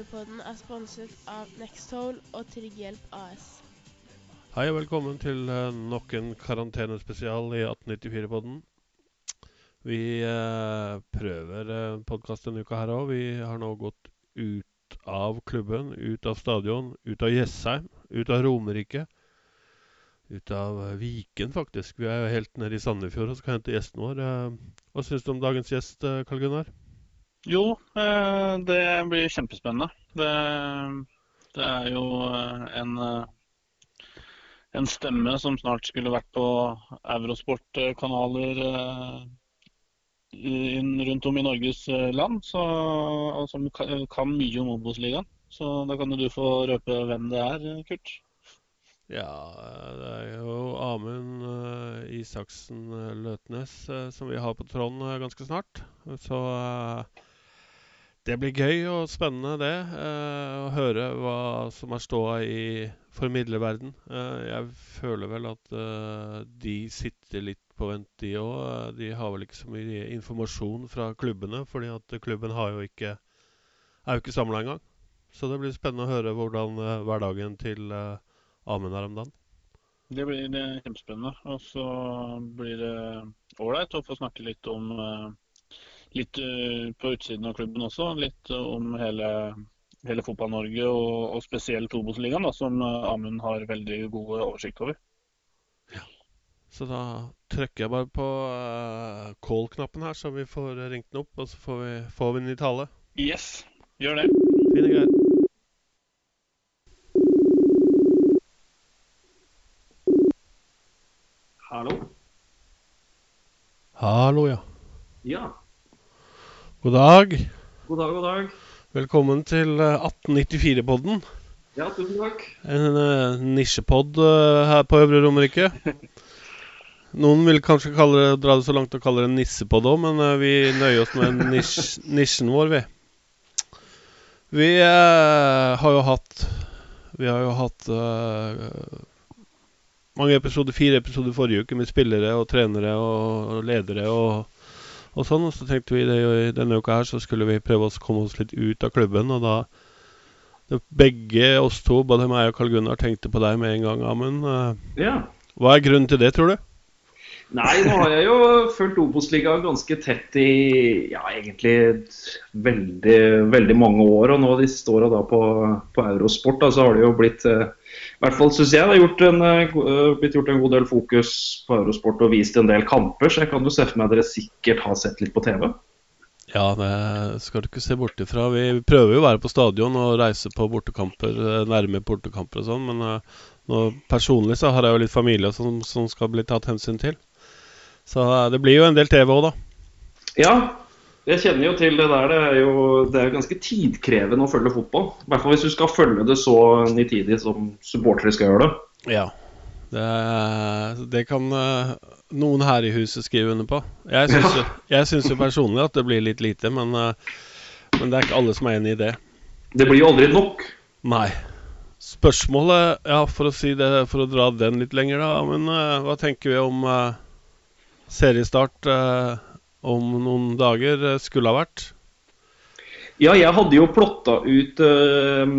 1894-podden er sponset av Nextol og Trygghjelp AS. Hei og velkommen til eh, nok en karantenespesial i 1894-podden. Vi eh, prøver uh, podkast denne uka her òg. Vi har nå gått ut av klubben, ut av stadion, ut av Jessheim, ut av Romerike. Ut av eh, Viken, faktisk. Vi er jo helt nede i Sandefjord og skal hente gjesten vår. Eh, hva syns du om dagens gjest, eh, Karl Gunnar? Jo, eh, det blir kjempespennende. Det, det er jo eh, en, eh, en stemme som snart skulle vært på Eurosport-kanaler rundt om i Norges land, så, og som kan mye om Obos-ligaen. Så da kan du få røpe hvem det er, Kurt. Ja, det er jo Amund Isaksen Løtnes som vi har på Trond ganske snart. Så det blir gøy og spennende, det. Eh, å høre hva som er ståa i formidlerverden. Eh, jeg føler vel at eh, de sitter litt på vent, de òg. De har vel ikke så mye informasjon fra klubbene, fordi at klubben jo ikke, er jo ikke samla engang. Så det blir spennende å høre hvordan hverdagen til Amund er om dagen. Det blir kjempespennende. Og så blir det ålreit å få snakke litt om litt uh, på utsiden av klubben også. Litt uh, om hele, hele Fotball-Norge, og, og, spesielt Obos-ligaen, som uh, Amund har veldig god oversikt over. Ja. Så da trykker jeg bare på call-knappen her, så vi får ringt den opp. Og så får vi, får vi den i tale. Yes, gjør det. Fine greier. Hallo? Hallo, ja. Ja. God dag. God dag, god dag. Velkommen til 1894-podden. Eh, ja, tusen takk. En uh, nisjepod uh, her på Øvre Romerike. Noen vil kanskje det, dra det så langt og kalle det en nissepod òg, men uh, vi nøyer oss med nisj, nisjen vår, vi. Vi har jo hatt Vi har jo hatt mange episoder, fire episoder forrige uke med spillere og trenere og, og ledere og og sånn. Og så tenkte vi det, denne uka her så skulle vi prøve å komme oss litt ut av klubben. Og da begge oss to, både meg og Karl Gunnar, tenkte på deg med en gang, Amund. Ja. Hva er grunnen til det, tror du? Nei, nå har jeg jo fulgt Obos-ligaen ganske tett i ja, egentlig veldig, veldig mange år. Og nå de står da på, på Eurosport, da, så har det jo blitt eh, i hvert fall syns jeg det har gjort en, uh, blitt gjort en god del fokus på Eurosport og vist en del kamper, så jeg kan jo se for meg at dere sikkert har sett litt på TV? Ja, det skal du ikke se bort ifra. Vi prøver jo å være på stadion og reise på bortekamper, eh, nærme bortekamper og sånn, men nå, personlig så har jeg jo litt familie som, som skal bli tatt hensyn til. Så uh, det blir jo en del TV òg, da. Ja, jeg kjenner jo til det der. Det er jo det er ganske tidkrevende å følge fotball. I hvert fall hvis du skal følge det så nitidig som supportere skal gjøre det. Ja. Det, det kan uh, noen her i huset skrive under på. Jeg syns, ja. jeg syns jo personlig at det blir litt lite, men, uh, men, det er ikke alle som er enig i det. Det blir jo aldri nok. Nei. Spørsmålet, ja, for å si det, for å dra den litt lenger, da. Men uh, hva tenker vi om seriestart? om noen dager eh, skulle ha vært? Ja, jeg hadde jo plotta ut uh,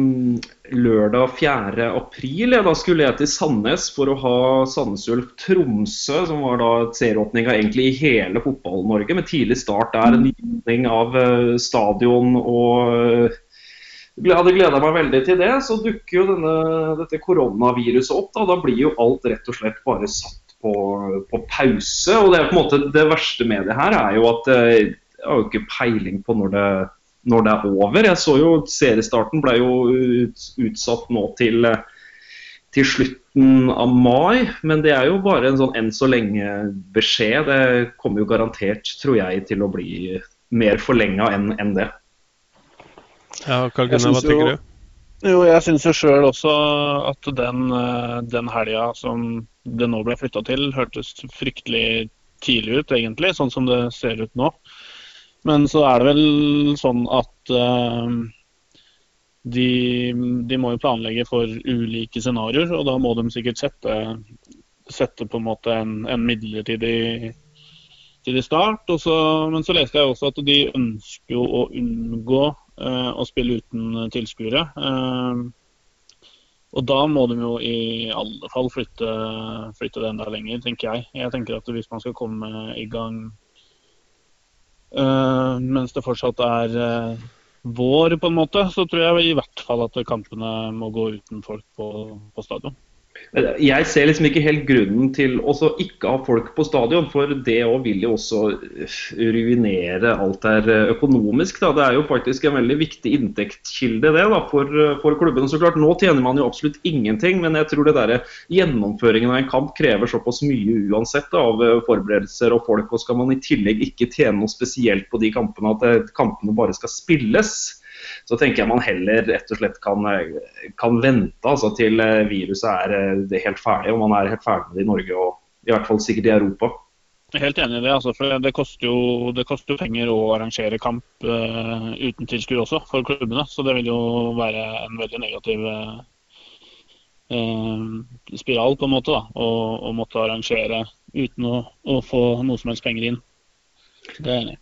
lørdag 4. april. Da skulle jeg til Sandnes for å ha Sandnes Ulf Tromsø, som var da serieåpninga egentlig i hele Fotball-Norge, med tidlig start der. Nyåpning av uh, stadion og jeg hadde gleda meg veldig til det. Så dukker jo denne, dette koronaviruset opp. Da. da blir jo alt rett og slett bare satt på, på, pause. Og det er på en måte det verste med det her er jo at eh, jeg har jo ikke peiling på når det, når det er over. Jeg så jo Seriestarten ble jo ut, utsatt nå til, til, slutten av mai. Men det er jo bare en sånn enn så lenge-beskjed. Det kommer jo garantert, tror jeg, til å bli mer forlenga enn en det. Ja, Karl Gunnar, hva tenker du? Jo, jeg syns jo sjøl også at den, eh, den helga som det nå ble flytta til, hørtes fryktelig tidlig ut, egentlig, sånn som det ser ut nå. Men så er det vel sånn at uh, de, de, må jo planlegge for ulike scenarioer, og da må de sikkert sette, sette på en måte en, en midlertidig start. Så, men så leste jeg også at de ønsker å unngå uh, å spille uten tilskuere. Uh, og da må de jo i alle fall flytte, flytte, det enda lenger, tenker jeg. Jeg tenker at hvis man skal komme i gang uh, mens det fortsatt er uh, vår, på en måte, så tror jeg i hvert fall at kampene må gå uten folk på, på stadion. Jeg ser liksom ikke helt grunnen til å ikke ha folk på stadion, for det vil jo også ruinere alt der økonomisk. Da. Det er jo faktisk en veldig viktig inntektskilde det da, for, for klubben. Så klart, Nå tjener man jo absolutt ingenting, men jeg tror det der, gjennomføringen av en kamp krever såpass mye uansett da, av forberedelser og folk. Og skal man i tillegg ikke tjene noe spesielt på de kampene, at kampene bare skal spilles så tenker jeg man heller rett og slett kan, kan vente altså, til eh, viruset er, er eh, helt ferdig, og man er helt ferdig med det i Norge og i hvert fall sikkert i Europa. Jeg er helt enig i det. Altså, for Det koster jo, det koster penger å arrangere kamp uh, uten tilskudd også, for klubbene. Så det vil jo være en veldig negativ uh, spiral på en måte. da, å, å måtte arrangere uten å, å, få noe som helst penger inn. Det er jeg enig i.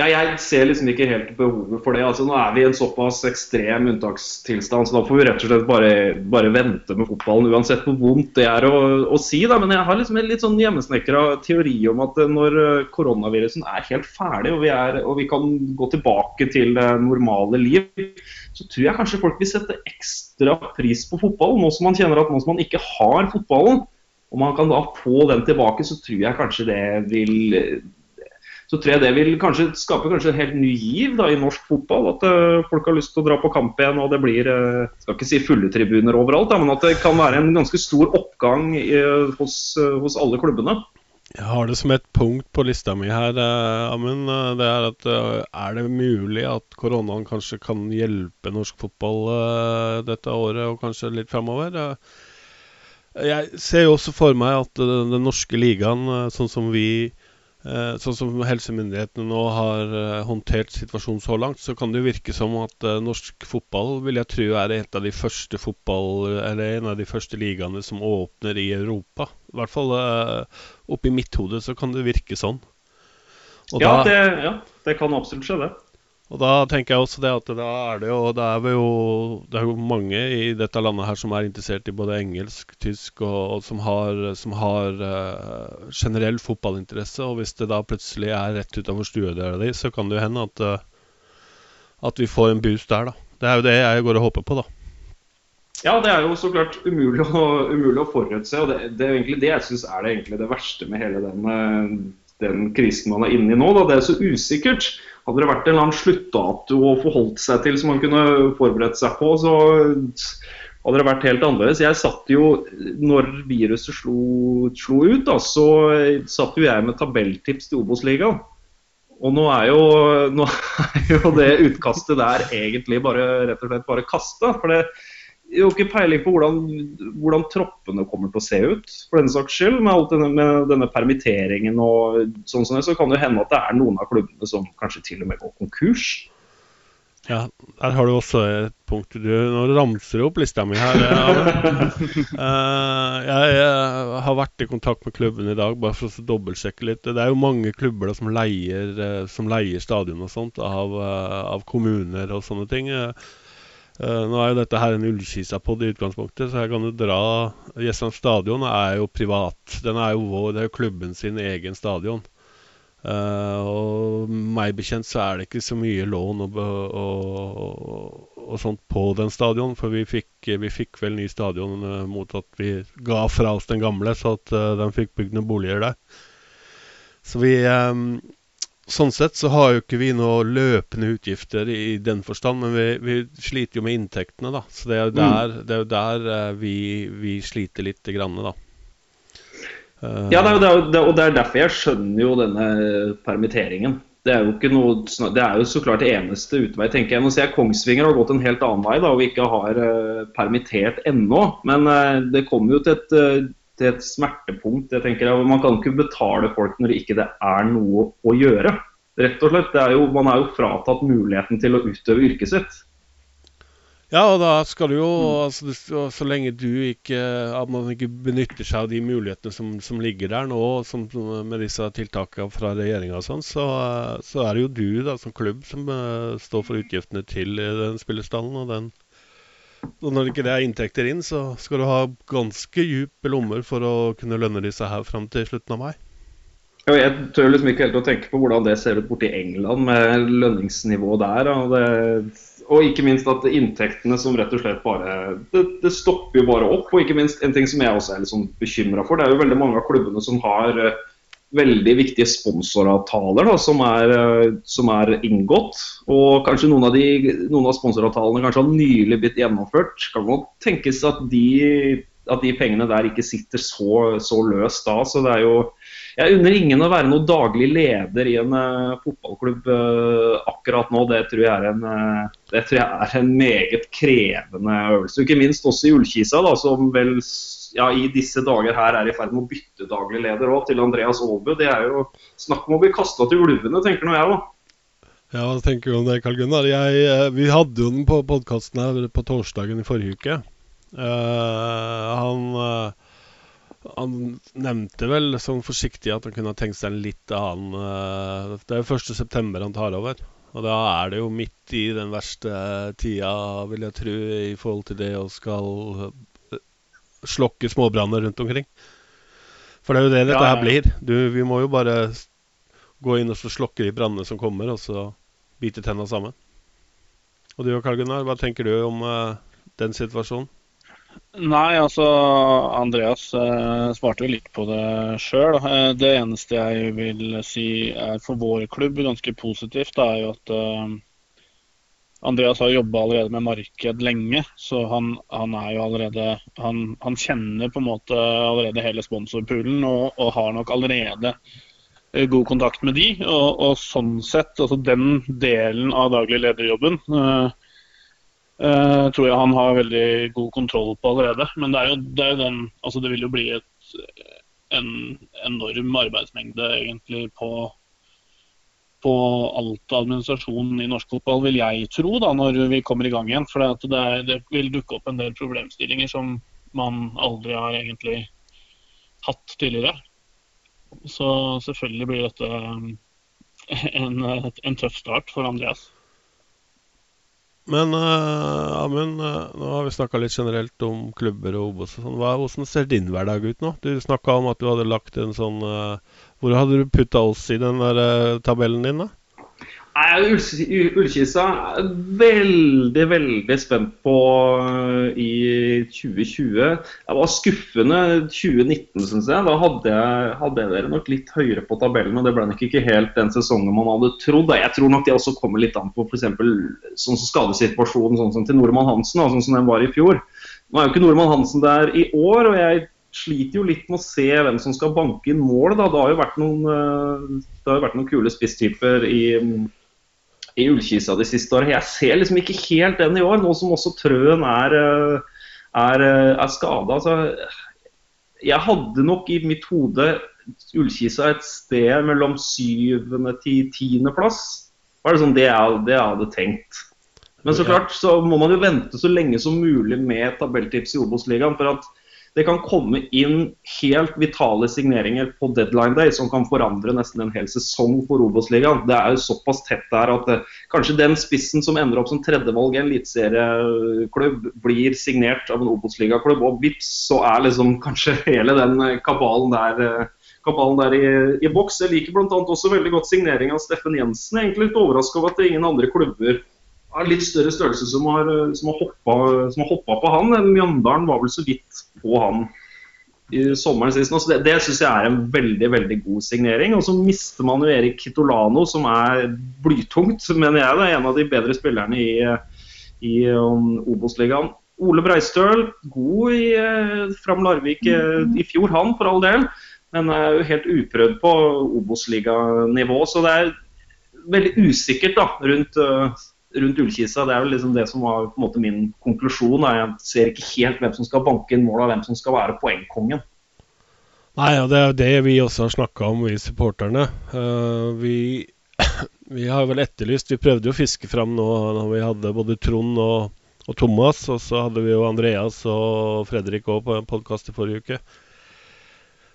Ja, jeg ser liksom ikke helt behovet for det. Altså, nå er vi i en såpass ekstrem unntakstilstand, så da får vi rett og slett bare, bare vente med fotballen, uansett hvor vondt det er å, å si. Da. Men jeg har liksom en litt sånn hjemmesnekra teori om at eh, når eh, koronavirusen er helt ferdig, og vi, er, og vi kan gå tilbake til det normale liv, så tror jeg kanskje folk vil sette ekstra pris på fotballen, nå som man kjenner at nå som man ikke har fotballen, og man kan da få den tilbake, så tror jeg kanskje det vil så tror jeg det vil kanskje skape kanskje en helt ny giv da, i norsk fotball. At uh, folk har lyst til å dra på kamp igjen, og det blir uh, skal ikke si fulle tribuner overalt, da, men at det kan være en ganske stor oppgang uh, hos, hos, alle klubbene. Jeg har det som et punkt på lista mi her, Amund. Det er at er det mulig at koronaen kanskje kan hjelpe norsk fotball dette året og kanskje litt framover? Jeg ser jo også for meg at den norske ligaen, sånn som vi sånn som helsemyndighetene nå har eh, håndtert situasjonen så langt, så kan det jo virke som at eh, norsk fotball vil jeg tro er et av de første fotball, eller en av de første ligaene som åpner i Europa. I hvert fall oppi mitt hode så kan det virke sånn. Ja det, ja, det kan absolutt skje, det. Og da tenker jeg også det at da er det jo, Det er jo, det er jo mange i dette landet her som er interessert i både engelsk, tysk og, og som har, som har uh, generell fotballinteresse. Og hvis det da plutselig er rett utenfor stuedøra di, så kan det jo hende at, uh, at vi får en boost der, da. Det er jo det jeg går og håper på, da. Ja, det er jo så klart umulig å, umulig å forutse. og det, det, er egentlig det jeg syns er det, det, verste med hele den, eh, den krisen man er inne i nå. Da. Det er så usikkert. Hadde det vært en eller annen sluttdato å forholdt seg til som man kunne forberedt seg på, så hadde det vært helt annerledes. Jeg satt jo, når viruset slo, slo ut, da, så satt jo jeg med tabelltips til Obos-ligaen. Og nå er, jo, nå er jo det utkastet der egentlig bare rett bare kasta. For det, jo ikke peiling på hvordan, hvordan, troppene kommer til å se ut, for den saks skyld. Med, denne, med denne, permitteringen og sånn som det, så kan det hende at det er noen av klubbene som kanskje til og med går konkurs. Ja, der har du også et punkt. Du, nå ramser du opp lista mi her. uh, jeg, jeg, har vært i kontakt med klubben i dag bare for å dobbeltsjekke litt. Det er jo mange klubber da, som leier, uh, som leier stadion og sånt av, av kommuner og sånne ting. Uh, Uh, nå er jo dette her en Ullkisa-pod i utgangspunktet, så her kan du dra Jessheim stadion er jo privat. Den er jo vår, Det er jo klubben sin egen stadion. Uh, og meg bekjent så er det ikke så mye lån og, og, og, og sånt på den stadion. For vi fikk, vi fikk vel ny stadion uh, mot at vi ga fra oss den gamle, så at de fikk bygd noen boliger der. Så vi um, Sånn sett så har jo ikke vi noe løpende utgifter i den forstand, men vi, vi sliter jo med inntektene, da. Så det er jo mm. der, det er jo der uh, vi, vi, sliter litt, grann, da. Ja, det er, jo, det, og det er derfor jeg skjønner jo denne permitteringen. Det er jo, ikke noe, det er jo så klart det eneste utvei, tenker jeg. Nå ser jeg Kongsvinger har gått en helt annen vei da, og ikke har uh, permittert ennå. Men det kommer jo til et til et smertepunkt. Jeg tenker at Man kan ikke betale folk når det ikke er noe å gjøre. Rett og slett. Er jo, man er jo fratatt muligheten til å utøve yrket sitt. Ja, og da skal du jo altså, så, lenge du ikke At man ikke benytter seg av de mulighetene som, som ligger der nå, som, med disse tiltakene fra regjeringa og sånn, så, så er det jo du da som klubb som eh, står for utgiftene til eh, den spillestallen. Og den og når ikke er inntekter inn, så skal du ha ganske dype lommer for å kunne lønne disse her fram til slutten av mai. Ja, jeg tør liksom ikke helt å tenke på hvordan det ser ut borti England med lønningsnivået der. Og, det, og ikke minst at inntektene som rett og slett bare det, det stopper jo bare opp. Og ikke minst en ting som jeg også er litt sånn bekymra for, det er jo veldig mange av klubbene som har eh, veldig viktige sponsoravtaler da, som, er, eh, som er inngått. Og kanskje noen av, de, noen av sponsoravtalene kanskje har nylig blitt gjennomført. Kan man tenkes at de, at de pengene der ikke sitter så, så løst da. Så det er jo Jeg unner ingen å være noen daglig leder i en uh, fotballklubb uh, akkurat nå. Det tror, jeg er en, uh, det tror jeg er en meget krevende øvelse. Ikke minst også i Ullkisa, da, som vel ja, i disse dager her er i ferd med å bytte daglig leder òg, til Andreas Aalbu. Det er jo snakk om å bli kasta til ulvene, tenker nå jeg, òg. Ja, hva tenker du om det, Karl Gunnar? Jeg, eh, vi hadde jo den på podkasten her på torsdagen i forrige uke. Uh, han, uh, han nevnte vel sånn forsiktig at han kunne ha tenkt seg en litt annen uh, Det er jo 1.9. han tar over. Og da er det jo midt i den verste tida, vil jeg tro, i forhold til det å skal slokke småbranner rundt omkring. For det er jo det dette her blir. Du, vi må jo bare gå inn og så slokke de brannene som kommer, og så bite tenna sammen. Og du og Karl Gunnar, hva tenker du om uh, den situasjonen? Nei, altså Andreas eh, svarte jo litt på det sjøl. Eh, det eneste jeg vil si er for vår klubb ganske positivt, det er jo at Andreas har jobba allerede med marked lenge. Så han, han er jo allerede han, han kjenner på en måte allerede hele sponsorpoolen og, og har nok allerede eh, god kontakt med de. Og, og sånn sett, altså den delen av daglig lederjobben eh, Eh, tror jeg han har veldig god kontroll på allerede. Men det er jo, det er jo den Altså det vil jo bli et, en enorm arbeidsmengde egentlig på på alt administrasjon i norsk fotball, vil jeg tro, da, når vi kommer i gang igjen. For det, det, vil dukke opp en del problemstillinger som man aldri har egentlig hatt tidligere. Så selvfølgelig blir dette en, en tøff start for Andreas. Men uh, Amund, uh, nå har vi snakka litt generelt om klubber og Obos. og sånn. Hvordan ser din hverdag ut nå? Du snakka om at du hadde lagt en sånn eh, Hvor hadde du putta oss i den der eh, tabellen din, da? Nei, Ullkisa er veldig, veldig spent på øh, i 2020. Det var skuffende 2019, syns jeg. Da hadde, jeg, hadde jeg dere nok litt høyere på tabellen, og det ble nok ikke helt den sesongen man hadde trodd. Jeg tror nok det også kommer litt an på f.eks. sånn som skadesituasjonen sånn som til Nordmann Hansen, sånn som den var i fjor. Nå er jo ikke Nordmann Hansen der i år, og jeg sliter jo litt med å se hvem som skal banke inn mål. da. Det har jo vært noen, øh, det har jo vært noen kule spisstyper i i Ullkisa de siste årene. Jeg ser liksom ikke helt den i år, nå som også Trøen er, eh, er, eh, er skada. Altså, jeg hadde nok i mitt hode Ullkisa et sted mellom syvende til tiendeplass. Var det sånn det jeg, det jeg hadde tenkt. Men så klart så må man jo vente så lenge som mulig med tabelltips i Obos-ligaen. For at det kan komme inn helt vitale signeringer på deadline day som kan forandre nesten en hel sesong for Obos-ligaen. Det er jo såpass tett der at eh, kanskje den spissen som ender opp som tredjevalg i en eliteserieklubb, blir signert av en Obos-ligaklubb, og vips, så er liksom kanskje hele den eh, kabalen der eh, kabalen der i, i boks. Jeg liker bl.a. også veldig godt signeringa av Steffen Jensen. Jeg er egentlig litt overraska over at det er ingen andre klubber av litt større størrelse som har, som har, hoppa, som har hoppa på han. Mjøndalen var vel så vidt på han i sommeren sist. så Det, det syns jeg er en veldig veldig god signering. Og så mister man jo Erik Kitolano, som er blytungt, mener jeg. Det er en av de bedre spillerne i, i um, Obos-ligaen. Ole Breistøl, god i eh, Fram Larvik eh, i fjor, han for all del. Men er jo helt uprøvd på Obos-liganivå. Så det er veldig usikkert da, rundt, eh, rundt Ullkisa. Det er vel liksom det som var på en måte min konklusjon. Er Jeg ser ikke helt hvem som skal banke inn mål, og hvem som skal være poengkongen. Nei, ja, det er jo det vi også har snakka om, vi supporterne. Uh, vi, vi har vel etterlyst Vi prøvde jo å fiske fram nå når vi hadde både Trond og og Thomas. Og så hadde vi jo Andreas og Fredrik òg på en podkast i forrige uke.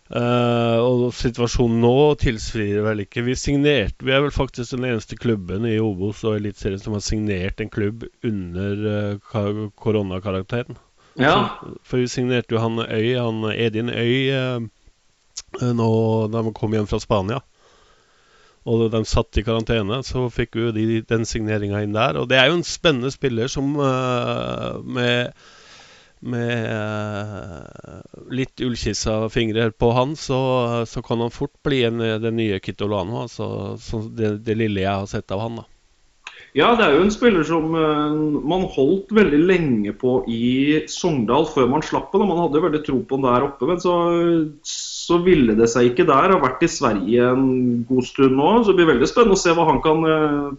Uh, og situasjonen nå tilsvirer vel ikke Vi signerte, vi er vel faktisk den eneste klubben i Obos og Eliteserien som har signert en klubb under uh, koronakarakteren. Ja. Så, for vi signerte jo han Øy, han Edin Øy, uh, nå da han kom hjem fra Spania. Og de satt i karantene, så fikk vi de, den signeringa inn der. Og det er jo en spennende spiller som med med uh, litt ullkissa fingre på han, så, så, kan han fort bli en, den nye Kitolano. Altså, det, det, lille jeg har sett av han. da. Ja, det er jo en spiller som uh, man holdt veldig lenge på i Sogndal før man slapp den. Man hadde jo veldig tro på den der oppe, men så, så ville det seg ikke der. Har vært i Sverige en god stund nå, så det blir veldig spennende å se hva han kan uh,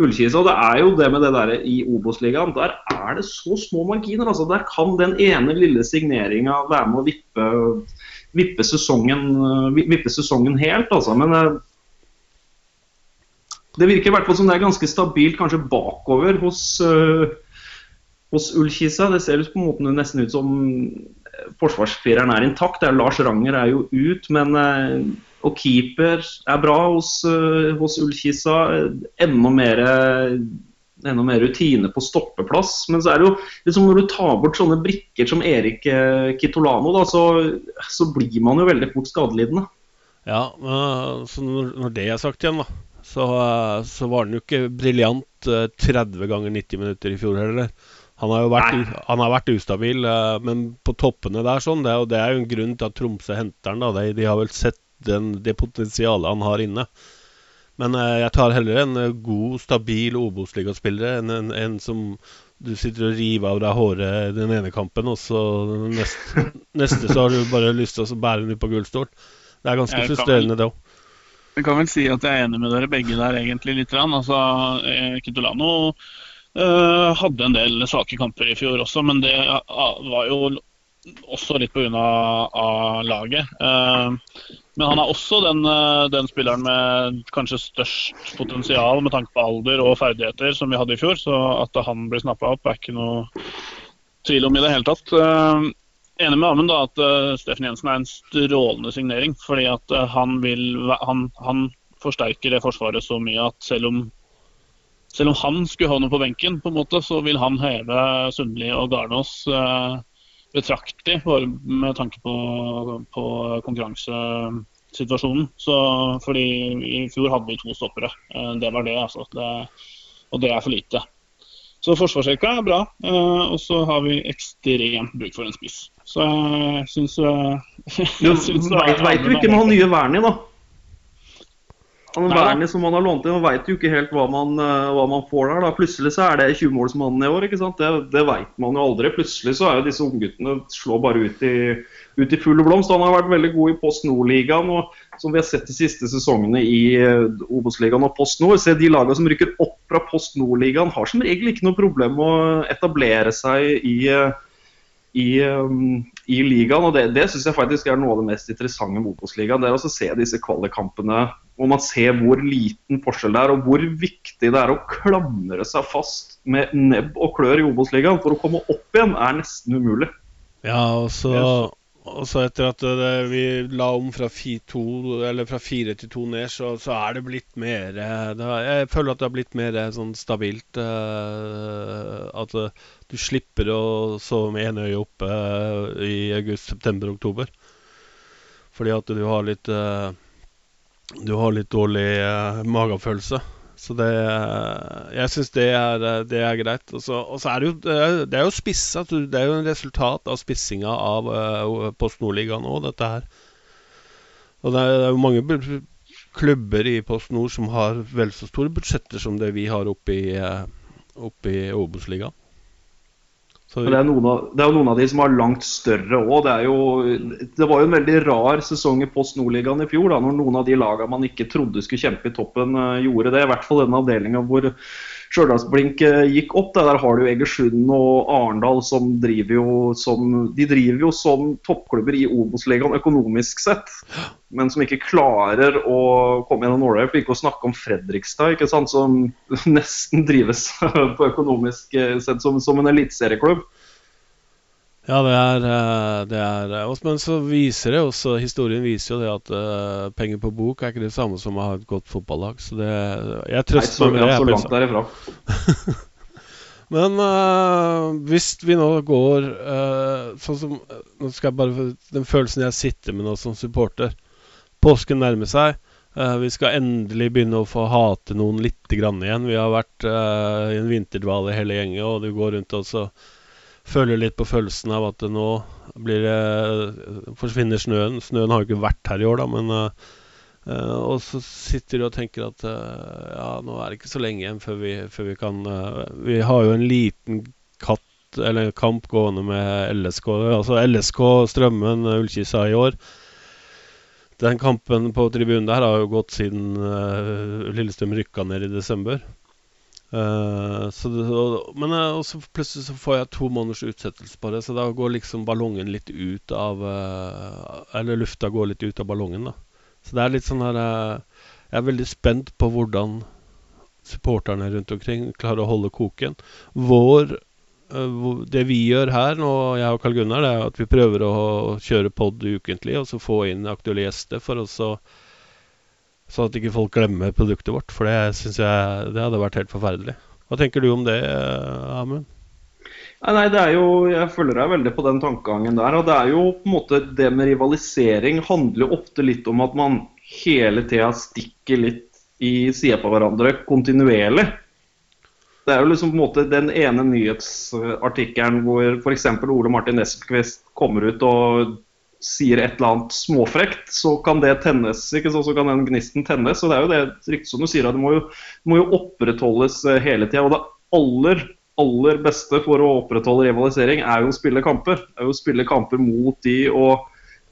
Ullkisa. Det er jo det med det der i Obos-ligaen. Der er det så små marginer. altså Der kan den ene lille signeringa være med å vippe, vippe, sesongen, vippe sesongen helt, altså. Men eh, det virker i hvert fall som det er ganske stabilt kanskje bakover hos, uh, hos Ullkisa. Det ser på en måte nesten ut som forsvarsfireren er intakt. Lars Ranger er jo ut, men uh, og keeper er bra hos, uh, hos Ullkisa. Enda mer, enda mer rutine på stoppeplass. Men så er det jo liksom når du tar bort sånne brikker som Erik uh, Kitolano, da, så, så, blir man jo veldig fort skadelidende. Ja, uh, så når, det er sagt igjen, da, så, så var han jo ikke briljant 30 ganger 90 minutter i fjor heller. Han har jo vært, han har vært ustabil, men på toppene der sånn, det, det er jo en grunn til at Tromsø henter han. da, de, de har vel sett den, det potensialet han har inne. Men eh, jeg tar heller en eh, god, stabil Obos-ligaspiller enn en, en, som du sitter og river av deg håret den ene kampen, og så neste, neste så har du bare lyst til å bære den ut på gullstol. Det er ganske frustrerende, det òg. Jeg kan vel si at jeg er enig med dere begge der, egentlig, litt. Altså, eh, Kitolano uh, hadde en del svake kamper i fjor også, men det var jo også litt pga. Laget. Uh, men han er også den, eh, den, spilleren med kanskje størst potensial med tanke på alder og ferdigheter som vi hadde i fjor. Så at han blir snappa opp, er ikke noe tvil om i det hele tatt. Uh, enig med Amund da at Steffen Jensen er en strålende signering. Fordi at han, vil, han, han, forsterker det forsvaret så mye at selv om, selv om han skulle ha noe på benken, på en måte, så vil han heve Sundli og Garnås betraktelig med tanke på, på konkurransesituasjonen. Så, fordi i fjor hadde vi to stoppere. Eh, det var det, altså. Det, og det er for lite. Så forsvarsrekka er bra, eh, og så har vi ekstremt bruk for en spiss. Så jeg syns Veit du ikke med han nye Wernie, da? Han Werner som man har lånt inn, man veit jo ikke helt hva man, eh, hva man, får der. da. Plutselig så er det 20-målsmannen i år. ikke sant? Det, det veit man jo aldri. Plutselig så er jo disse ungguttene slår bare ut i, ut i full blomst. Han har vært veldig god i Post Nord-ligaen, og som vi har sett de siste sesongene i uh, Obos-ligaen og Post Nord. Se de lagene som rykker opp fra Post Nord-ligaen, har som regel ikke noe problem med å etablere seg i uh, i, um, i, ligaen. og Det, det syns jeg faktisk er noe av det mest interessante med Obos-ligaen. Det er å se disse kvalikkampene hvor man ser hvor liten forskjell det er, og hvor viktig det er å klamre seg fast med nebb og klør i Obos-ligaen. For å komme opp igjen er nesten umulig. Ja, og så, og så etter at det, vi la om fra, to, fra fire til to ned, så, så, er det blitt mer det, Jeg føler at det har blitt mer sånn stabilt. Uh, at uh, du slipper å sove med ene øye oppe uh, i august, september, oktober. Fordi at du har litt du har litt dårlig uh, magefølelse. Så det Jeg syns det, det, er greit. Og så er det jo Det er jo spissa. Det er jo en resultat av spissinga av uh, Post Nordligaen òg, dette her. Og det er, det er jo mange klubber i Post Nord som har vel så store budsjetter som det vi har oppe i, oppe i Obos-ligaen. Så, det, er av, det, er jo noen av de som har langt større òg. Det, det var jo en veldig rar sesong i Post Nordligaen i fjor, da, når noen av de lagene man ikke trodde skulle kjempe i toppen, uh, gjorde det. I hvert fall den avdelinga hvor Stjørdalsblink eh, gikk opp. Der har du Egersund og Arendal som driver jo som De driver jo som toppklubber i Obos-ligaen økonomisk sett, men som ikke klarer å komme gjennom nåløyet. For ikke å snakke om Fredrikstad, ikke sant, som nesten drives på økonomisk eh, sett som, som en eliteserieklubb. Ja, det er, eh, det er eh, Men så viser det også Historien viser jo det at uh, penger på bok er ikke det samme som å ha et godt fotballag. Så det Jeg trøster meg med det. Så langt derifra. Men uh, hvis vi nå går uh, sånn som Nå skal jeg bare Den følelsen jeg sitter med nå som supporter Påsken nærmer seg. Vi skal endelig begynne å få hate noen lite grann igjen. Vi har vært i en vinterdvale hele gjengen, og du går rundt og så føler litt på følelsen av at nå blir det forsvinner snøen. Snøen har jo ikke vært her i år, da, men uh, Og så sitter du og tenker at uh, ja, nå er det ikke så lenge igjen før vi, før vi kan uh, Vi har jo en liten katt, eller kamp gående med LSK. Altså LSK Strømmen Ullkisa i år. Den kampen på tribunen der har jo gått siden Lillestrøm rykka ned i desember. Uh, og, men uh, også plutselig så får jeg to måneders utsettelse på det, så da går liksom ballongen litt ut av uh, Eller lufta går litt ut av ballongen, da. Så det er litt sånn her Jeg er veldig spent på hvordan supporterne rundt omkring klarer å holde koken. Vår Det vi gjør her nå, jeg og Karl Gunnar, det er at vi prøver å kjøre pod ukentlig og så få inn aktuelle gjester for å Sånn at ikke folk glemmer produktet vårt. For det syns jeg det hadde vært helt forferdelig. Hva tenker du om det, Amund? Nei, det er jo, Jeg følger deg veldig på den tankegangen der. og Det er jo på en måte det med rivalisering handler ofte litt om at man hele tida stikker litt i sida på hverandre kontinuerlig. Det er jo liksom på en måte den ene nyhetsartikkelen hvor f.eks. Ole Martin Espquist kommer ut og sier et eller annet småfrekt, så kan det tennes, ikke så, så kan den gnisten tennes. og Det er jo det riktig som du sier, at det må jo, må jo opprettholdes eh, hele tida. Og det aller, aller beste for å opprettholde rivalisering er jo å spille kamper. Er jo å spille kamper mot de og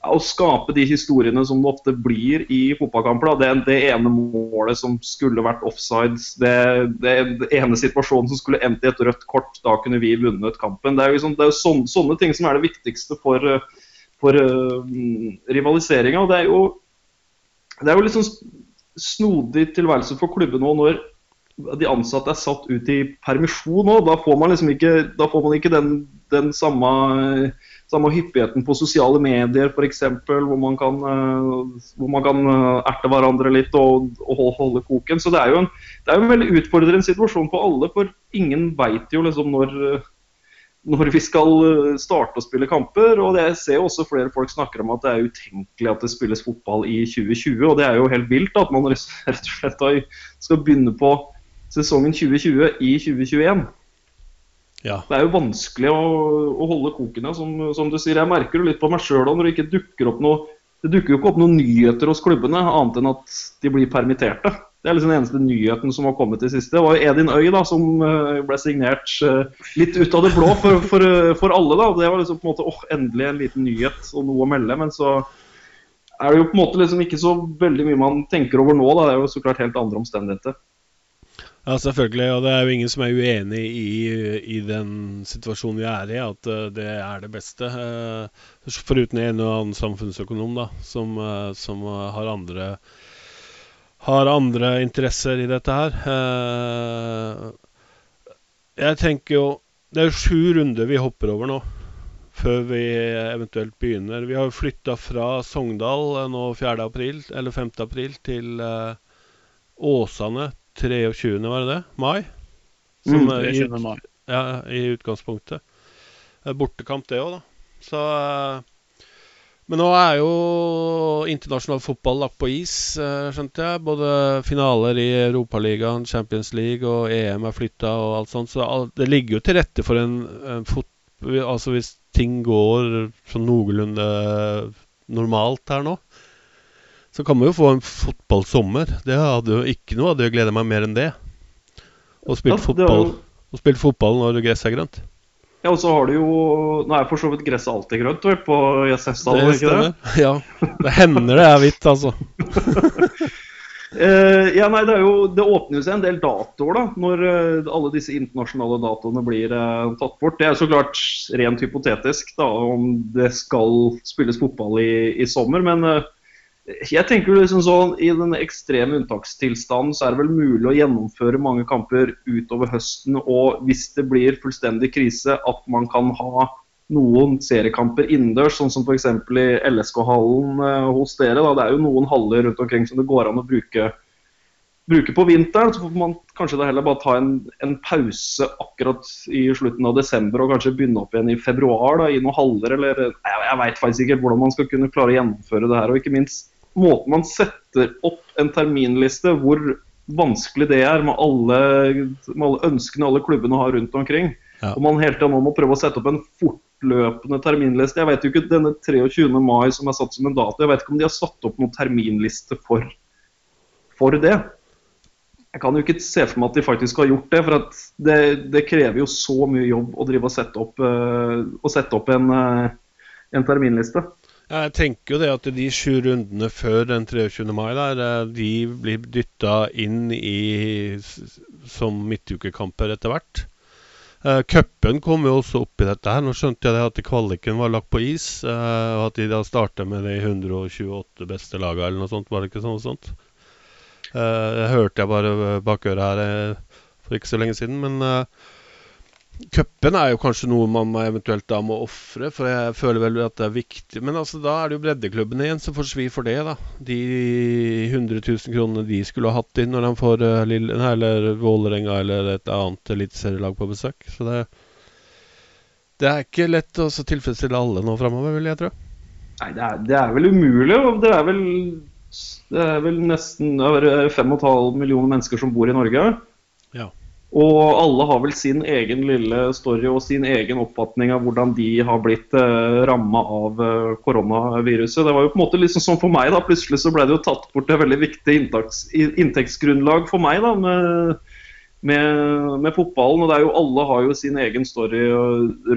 å skape de historiene som det ofte blir i fotballkamper. Det, det, ene målet som skulle vært offsides, det, det, det, ene situasjonen som skulle endt i et rødt kort, da kunne vi vunnet kampen. Det er jo, liksom, er jo sånne, sånne, ting som er det viktigste for, for uh, rivaliseringa. Det er jo det er jo litt sånn snodig tilværelse for klubben nå når de ansatte er satt ut i permisjon nå. Da får man liksom ikke, da får man ikke den, den samme, samme, hyppigheten på sosiale medier f.eks. Hvor, man hvor man kan uh, erte hverandre litt og, og holde koken. Så det er jo en, det er jo en veldig utfordrende situasjon på alle. For ingen veit jo liksom når når vi skal eh, starte å spille kamper. og Jeg ser jo også flere folk snakker om at det er utenkelig at det spilles fotball i 2020. og Det er jo helt vilt at man rett og slett skal begynne på sesongen 2020 i 2021. Ja. Det er jo vanskelig å, å holde kokene, som, som, du sier. Jeg merker det litt på meg sjøl når det ikke dukker opp noe det dukker jo ikke opp noen nyheter hos klubbene, annet enn at de blir permitterte. Det er liksom den eneste nyheten som har kommet i siste. Det var Edin Øy da, som eh, ble signert eh, litt ut av det blå for, for, for alle. da. Det var liksom på en måte, åh, endelig en liten nyhet og noe å melde. Men så er det jo på en måte liksom ikke så veldig mye man tenker over nå. da. Det er jo så klart helt andre omstendigheter. Ja, selvfølgelig. Og det er jo ingen som er uenig i, i den situasjonen vi er i, at det er det beste. Foruten en og annen samfunnsøkonom da, som, som har andre har andre interesser i dette her. jeg tenker jo Det er jo sju runder vi hopper over nå, før vi eventuelt begynner. Vi har jo flytta fra Sogndal nå 4. april, eller 5. april til Åsane 23., var det det? Mai? Som, mm, 23. I, mai. Ja, i utgangspunktet. Bortekamp, det òg, da. Så eh, Men nå er jo internasjonal fotball lagt på is, eh, skjønte jeg. Både finaler i Europaligaen, Champions League og EM er flytta og alt sånt. Så det ligger jo til rette for en, en fot... Altså hvis ting går sånn noenlunde normalt her nå, så kan man jo få en fotballsommer. Det hadde jo ikke noe hadde jo gleda meg mer enn det. Å spille fotball, jo... fotball når gresset er grønt. Ja, og så har du jo Nå er for så vidt gresset alltid grønt vel, på Jessheimsdal, ikke det? Ja. Det hender det er hvitt, altså. uh, ja, nei, det, jo, det åpner jo seg en del datoer da, når uh, alle disse internasjonale datoene blir uh, tatt bort. Det er så klart rent hypotetisk da, om det skal spilles fotball i, i sommer. Men jeg tenker liksom sånn, i den ekstreme unntakstilstanden så er det vel mulig å gjennomføre mange kamper utover høsten. Og hvis det blir fullstendig krise, at man kan ha noen seriekamper innendørs, sånn som f.eks. i LSK-hallen eh, hos dere. Da. Det er jo noen haller rundt omkring som det går an å bruke, bruke på vinteren. Så får man kanskje da heller bare ta en, en, pause akkurat i slutten av desember og kanskje begynne opp igjen i februar da, i noen haller. Eller jeg, jeg veit faktisk ikke hvordan man skal kunne klare å gjennomføre det her. Og ikke minst måten man setter opp en terminliste, hvor vanskelig det er med alle, med alle ønskene alle klubbene har rundt omkring. Ja. Og man hele tida må prøve å sette opp en fortløpende terminliste. Jeg vet jo ikke denne 23. mai som er satt som en dato, jeg vet ikke om de har satt opp noen terminliste for, for det. Jeg kan jo ikke se for meg at de faktisk har gjort det, for det, det, krever jo så mye jobb å drive og sette opp, uh, sette opp en, uh, en, terminliste. Jeg tenker jo det at de sju rundene før den 23. mai der, eh, de blir dytta inn i, som midtukekamper etter hvert. Uh, kom jo også opp i dette. her. Nå skjønte jeg at kvaliken var lagt på is. Uh, og at de da starta med de 128 beste lagene eller noe sånt. Var det ikke sånn? sånt? Uh, det hørte jeg bare bak øret her for ikke så lenge siden. Men Cupen er jo kanskje noe man eventuelt da må ofre, for jeg føler vel at det er viktig. Men altså, da er det jo breddeklubbene igjen som får svi for det, da. De 100 000 kronene de skulle ha hatt inn når de får uh, Lille, eller Vålerenga eller et annet eliteserielag på besøk. Så det, det er ikke lett å tilfredsstille alle nå framover, vil jeg tro. Nei, det er, det er vel umulig. og det er vel, det er vel nesten 5,5 millioner mennesker som bor i Norge. Og alle har vel sin egen lille story og sin egen oppfatning av hvordan de har blitt eh, ramma av eh, koronaviruset. Det var jo på en måte liksom sånn for meg da, Plutselig så ble det jo tatt bort et veldig viktig inntekts, inntektsgrunnlag for meg da, med, med, med, fotballen. og det er jo Alle har jo sin egen story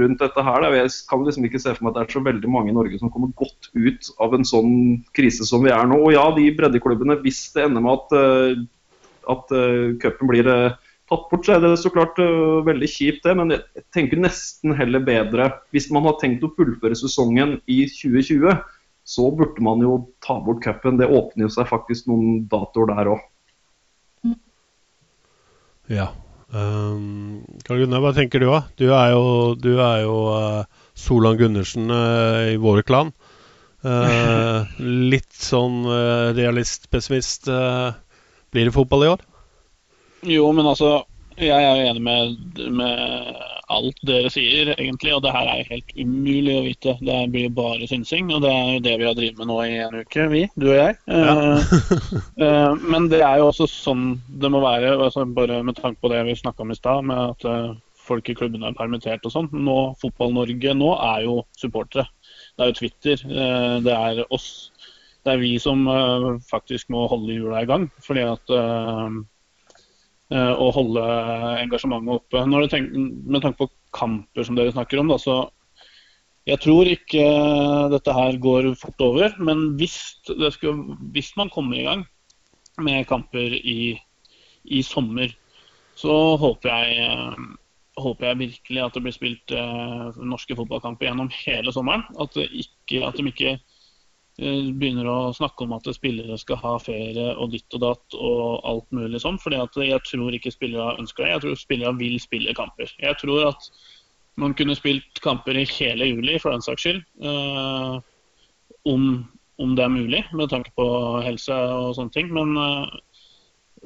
rundt dette her. Da. Jeg kan liksom ikke se for meg at det er så veldig mange i Norge som kommer godt ut av en sånn krise som vi er nå. Og ja, de breddeklubbene, hvis det ender med at, at uh, cupen blir tatt bort, så er det så klart uh, veldig kjipt, det. Men jeg tenker nesten heller bedre Hvis man har tenkt å fullføre sesongen i 2020, så burde man jo ta bort cupen. Det åpner jo seg faktisk noen datoer der òg. Ja. Um, Karl Gunnar, hva tenker du, da? Du er jo, du er jo uh, Solan Gundersen uh, i våre klan. Litt sånn realist-pessimist. blir det fotball i år? Jo, men altså Jeg er jo enig med, med, alt dere sier, egentlig. Og det her er jo helt umulig å vite. Det blir bare synsing. Og det er jo det vi har drevet med nå i en uke, vi, du og jeg. Ja. uh, men det er jo også sånn det må være. Altså bare med tanke på det vi snakka om i stad, med at uh, folk i klubbene er permittert og sånn. Nå, Fotball-Norge nå er jo supportere. Det er jo Twitter. Uh, det er oss. Det er vi som faktisk må holde hjula i gang. fordi at og eh, holde engasjementet oppe. Når tenk, med tanke på kamper som dere snakker om, da, så jeg tror ikke dette her går fort over. Men hvis, skulle, hvis man kommer i gang med kamper i, i sommer, så håper jeg, håper jeg, virkelig at det blir spilt uh, norske fotballkamper gjennom hele sommeren. At, ikke, at de ikke Eh, begynner å snakke om at spillere skal ha ferie og ditt og datt og alt mulig sånn. fordi jeg tror ikke spillere ønsker det. Jeg tror spillere vil spille kamper. Jeg tror at man kunne spilt kamper i hele juli for den saks skyld. Eh, om, om, det er mulig, med tanke på helse og sånne ting. Men eh,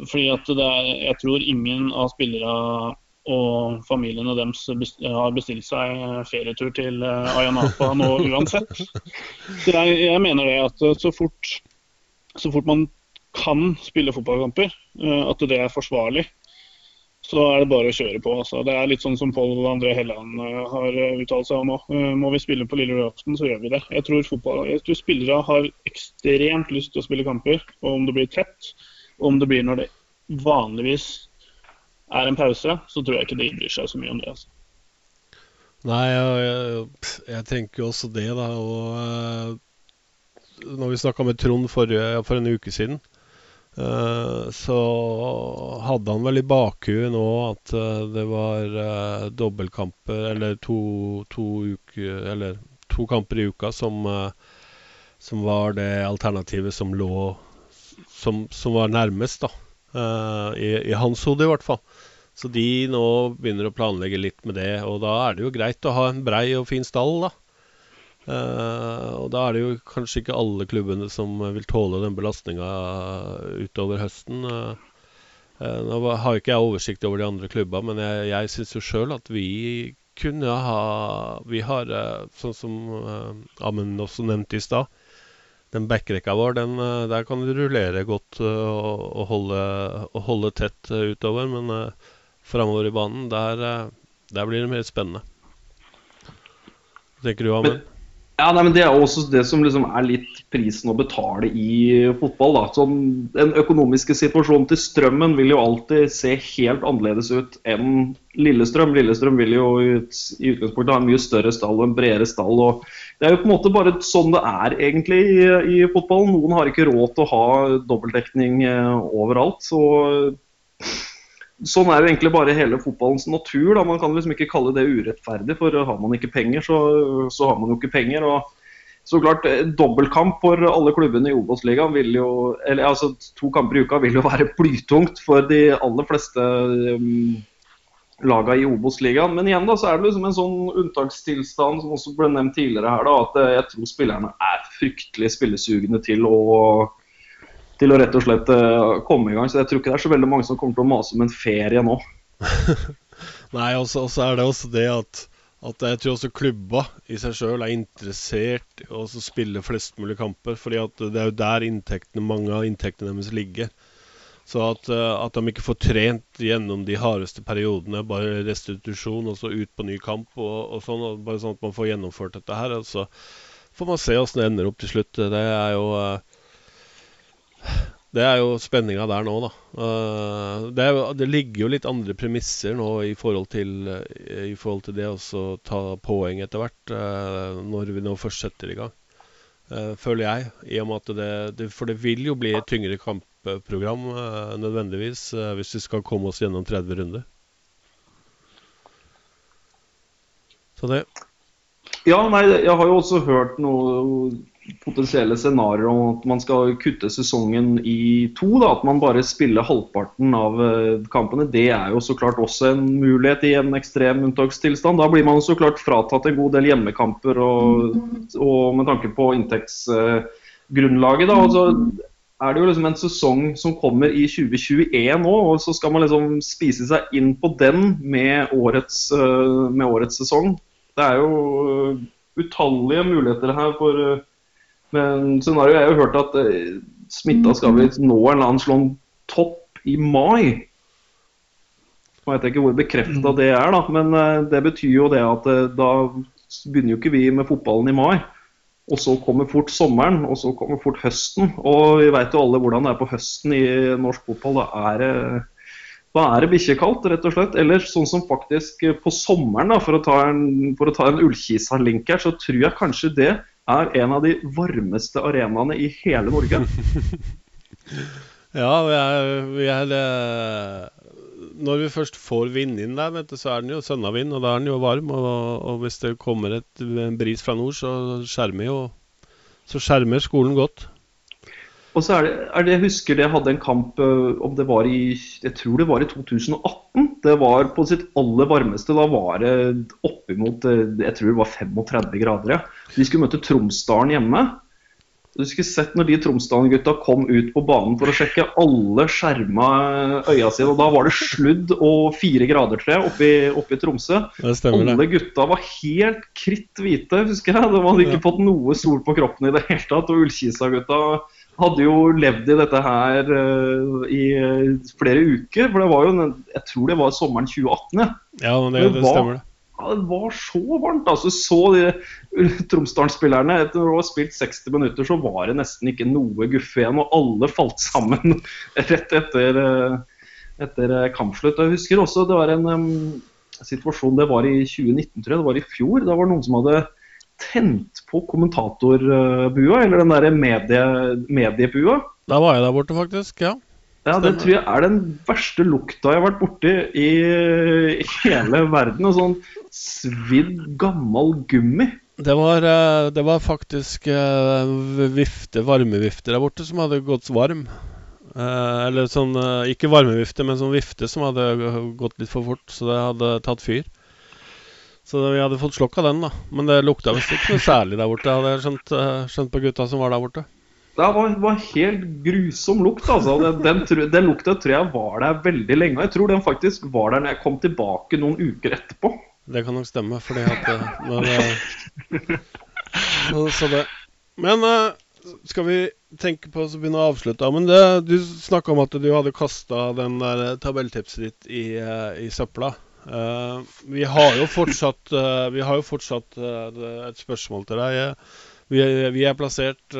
fordi at er, jeg tror ingen av spillere og familiene deres har bestilt seg ferietur til eh, Ayanapa nå uansett. Så jeg, jeg, mener det at eh, så fort, så fort man kan spille fotballkamper, eh, at det er forsvarlig, så er det bare å kjøre på. Altså. Det er litt sånn som Pål André Helland har uttalt seg om òg. Må vi spille på lille julaften, så gjør vi det. Jeg tror, fotball, jeg tror spillere har ekstremt lyst til å spille kamper, og om det blir tett, og om det blir når det vanligvis er en pause, så tror jeg ikke de bryr seg så mye om det. altså. Nei, jeg, jeg, tenker jo også det, da. Og uh, når vi snakka med Trond forrige, for en uke siden, Eh, så hadde han vel i bakhuet nå at eh, det var dobbeltkamper, eller to, to, uker, eller to kamper i uka som, som var det alternativet som lå Som, som var nærmest, da. I, I, hans hode, i hvert fall. Så de nå begynner å planlegge litt med det. Og da er det jo greit å ha en brei og fin stall, da. Uh, og da er det jo kanskje ikke alle klubbene som vil tåle den belastninga utover høsten. Uh, nå har ikke jeg oversikt over de andre klubba, men jeg, jeg syns jo sjøl at vi kunne ha Vi har, sånn som Amund også nevnte i stad, den backrekka vår, den, der kan du rullere godt og, og, holde, og holde, tett utover. Men uh, framover i banen, der, der blir det mer spennende. Hva tenker du, Amund? Ja, nei, men Det er også det som liksom er litt prisen å betale i fotball. da. Sånn, den økonomiske situasjonen til Strømmen vil jo alltid se helt annerledes ut enn Lillestrøm. Lillestrøm vil jo ut, i utgangspunktet ha en mye større stall og en bredere stall. og Det er jo på en måte bare sånn det er egentlig i, i fotballen. Noen har ikke råd til å ha dobbeltdekning eh, overalt. så sånn er jo egentlig bare hele fotballens natur. Da. Man kan liksom ikke kalle det urettferdig, for har man ikke penger, så, så har man jo ikke penger. og så klart, eh, Dobbeltkamp for alle klubbene i Obos-ligaen vil jo eller altså To kamper i uka vil jo være blytungt for de aller fleste um, lagene i Obos-ligaen. Men igjen da, så er det liksom en sånn unntakstilstand som også ble nevnt tidligere her, da, at eh, jeg tror spillerne er fryktelig spillesugne til å til å rett og slett uh, komme i gang. Så jeg tror ikke det er så veldig mange som kommer til å mase om en ferie nå. Nei, og så er det også det at, at jeg tror også klubba i seg sjøl er interessert i å spille flest mulig kamper. fordi det er jo der inntektene, mange av inntektene deres ligger. Så at, uh, at, de ikke får trent gjennom de hardeste periodene, bare restitusjon og så ut på ny kamp og, og sånn. Og bare sånn at man får gjennomført dette her. Og så får man se åssen det ender opp til slutt. Det er jo uh, det er jo spenninga der nå, da. Uh, det, er, det, ligger jo litt andre premisser nå i forhold til, i forhold til det å ta poeng etter hvert, uh, når vi nå først setter i gang. Føler jeg. I og med at det, For det vil jo bli et tyngre kampprogram nødvendigvis hvis vi skal komme oss gjennom 30 runder. Så det. Ja, nei, jeg har jo også hørt noe potensielle scenarioer om at man skal kutte sesongen i to. Da, at man bare spiller halvparten av eh, kampene. Det er jo så klart også en mulighet i en ekstrem unntakstilstand. Da blir man så klart fratatt en god del hjemmekamper og, og med tanke på inntektsgrunnlaget. da, og så er det jo liksom en sesong som kommer i 2021 nå, og så skal man liksom spise seg inn på den med årets, eh, med årets sesong. Det er jo utallige muligheter her for men scenarioet er jeg jo hørt at eh, smitta skal vi nå en eller annen slån topp i mai. Jeg vet ikke hvor bekrefta det er, da, men eh, det betyr jo det at eh, da begynner jo ikke vi med fotballen i mai. Og så kommer fort sommeren, og så kommer fort høsten. Og vi vet jo alle hvordan det er på høsten i norsk fotball. Da er det, da er det bikkjekaldt, rett og slett. Eller sånn som faktisk på sommeren, da, for å ta en, for en Ullkisa-link her, så tror jeg kanskje det er en av de varmeste arenaene i hele Norge. ja, vi er, vi er Når vi først får vind inn der, du, så er den jo sønnavind, og da er den jo varm. Og, og hvis det kommer et, bris fra nord, så skjermer jo så skjermer skolen godt. Og så er det, er det, Jeg husker det hadde en kamp eh, om det var i jeg tror det var i 2018. Det var på sitt aller varmeste. Da var det oppimot eh, jeg tror det var 35 grader. Ja. De skulle møte Tromsdalen hjemme. Du skulle sett når de Tromsdalen-gutta kom ut på banen for å sjekke alle skjerma øya sine. og Da var det sludd og fire grader, tror jeg, oppe i, oppe i Tromsø. Stemmer, alle gutta var helt kritt hvite, husker jeg. De hadde ikke ja. fått noe sol på kroppen i det hele tatt. Og Ullkisa-gutta hadde jo levd i dette her uh, i uh, flere uker. For det var jo, jeg tror det var sommeren 2018. Ja, ja men det, det, var, stemmer det. Ja, det var så varmt. altså Så de Tromsdalen-spillerne Etter å ha spilt 60 minutter, så var det nesten ikke noe guffe igjen. Og alle falt sammen rett etter, uh, etter kampslutt. Jeg husker også det var en um, situasjon det var i 2019, tror jeg. Det var i fjor. Da var det noen som hadde tent på kommentatorbua, eller den derre medie, mediebua. Da var jeg der borte, faktisk. Ja. Ja, Det tror jeg er den verste lukta jeg har vært borti i hele verden. En sånn svidd, gammel gummi. Det var, eh, det var faktisk eh, vifte, varmevifte der borte som hadde gått varm. Eh, eller sånn Ikke varmevifte, men sånn vifte som hadde gått litt for fort, så det hadde tatt fyr. Så vi hadde fått slokka den, da. Men det lukta visst ikke noe særlig der borte, hadde jeg skjønt, eh, skjønt på gutta som var der borte. Det var, var helt grusom lukt. altså. Den, den, den lukta tror jeg var der veldig lenge. Og jeg tror den faktisk var der når jeg kom tilbake noen uker etterpå. Det kan nok stemme, fordi at eh, når, eh, så, så det. Men skal vi tenke på å begynne å avslutte? Ja, Men det, du snakka om at du hadde kasta den der tabelltipset ditt i, i søpla. Eh, vi har jo fortsatt, uh, har jo fortsatt uh, et spørsmål til deg. Vi er, vi er plassert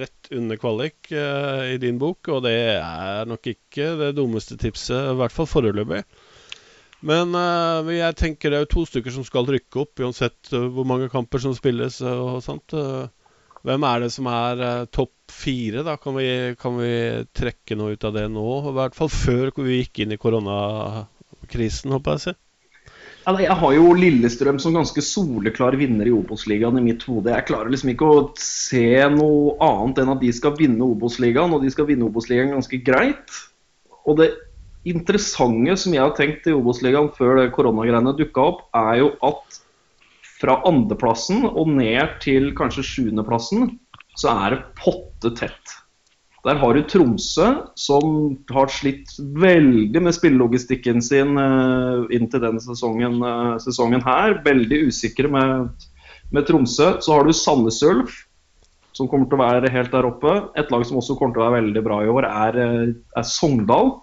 rett under kvalik i din bok, og det er nok ikke det dummeste tipset, i hvert fall foreløpig. Men jeg tenker det er jo to stykker som skal rykke opp, uansett hvor mange kamper som spilles og sånt. Hvem er det som er topp fire, da? Kan vi, kan vi trekke noe ut av det nå? I hvert fall før vi gikk inn i koronakrisen, håper jeg å si. Jeg har jo Lillestrøm som ganske soleklar vinner i Obos-ligaen i mitt hode. Jeg klarer liksom ikke å se noe annet enn at de skal vinne Obos-ligaen, og de skal vinne Obos-ligaen ganske greit. Og det interessante som jeg har tenkt i Obos-ligaen før koronagreiene dukka opp, er jo at fra andreplassen og ned til kanskje sjuendeplassen, så er det potte tett. Der har du Tromsø, som har slitt veldig med spillelogistikken sin inntil inn denne sesongen, eh, sesongen her. Veldig usikre med, med Tromsø. Så har du Sandnes Ulf, som kommer til å være helt der oppe. Et lag som også kommer til å være veldig bra i år, er, eh, er Sogndal.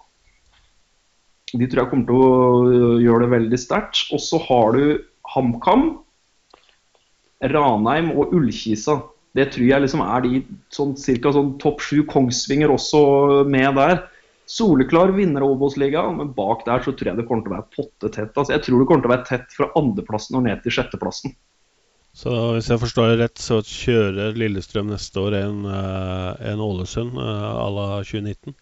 De tror jeg kommer til å gjøre det veldig sterkt. Og så har du HamKam, Ranheim og Ullkisa. Det tror jeg liksom er de sånn ca. Sånn topp sju. Kongsvinger også med der. Soleklar vinner av Obos-ligaen, men bak der så tror jeg det kommer til å være pottetett. Altså, jeg tror det kommer til å være tett fra andreplassen og ned til sjetteplassen. Så hvis jeg forstår det rett, så kjører Lillestrøm neste år en, eh, en Ålesund eh, à la 2019?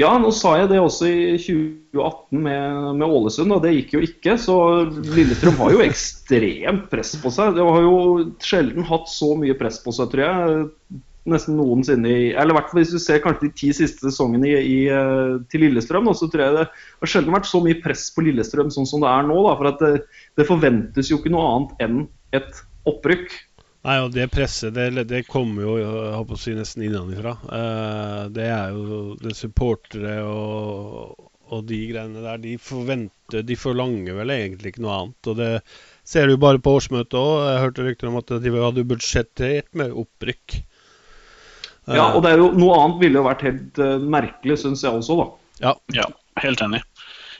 Ja, nå sa jeg det også i 2018 med, med Ålesund, og det gikk jo ikke. Så Lillestrøm har jo ekstremt press på seg. De har jo sjelden hatt så mye press på seg, tror jeg. Nesten noensinne i Eller i hvert fall hvis du ser kanskje de ti siste sesongene i, i, eh, til Lillestrøm, så tror jeg det har sjelden vært så mye press på Lillestrøm sånn som det er nå. Da, for det, det forventes jo ikke noe annet enn et opprykk. Nei, og det presset, det, det kommer jo jeg håper å si, nesten innenfra. Eh, det er jo det supportere og, og de greiene der. De forventer, de forlanger vel egentlig ikke noe annet. Og det ser du bare på årsmøtet òg. Jeg hørte rykter om at de hadde budsjettert med opprykk. Eh, Ja, og det er jo Noe annet ville jo vært helt eh, merkelig, syns jeg også, da. ja. Ja, helt enig.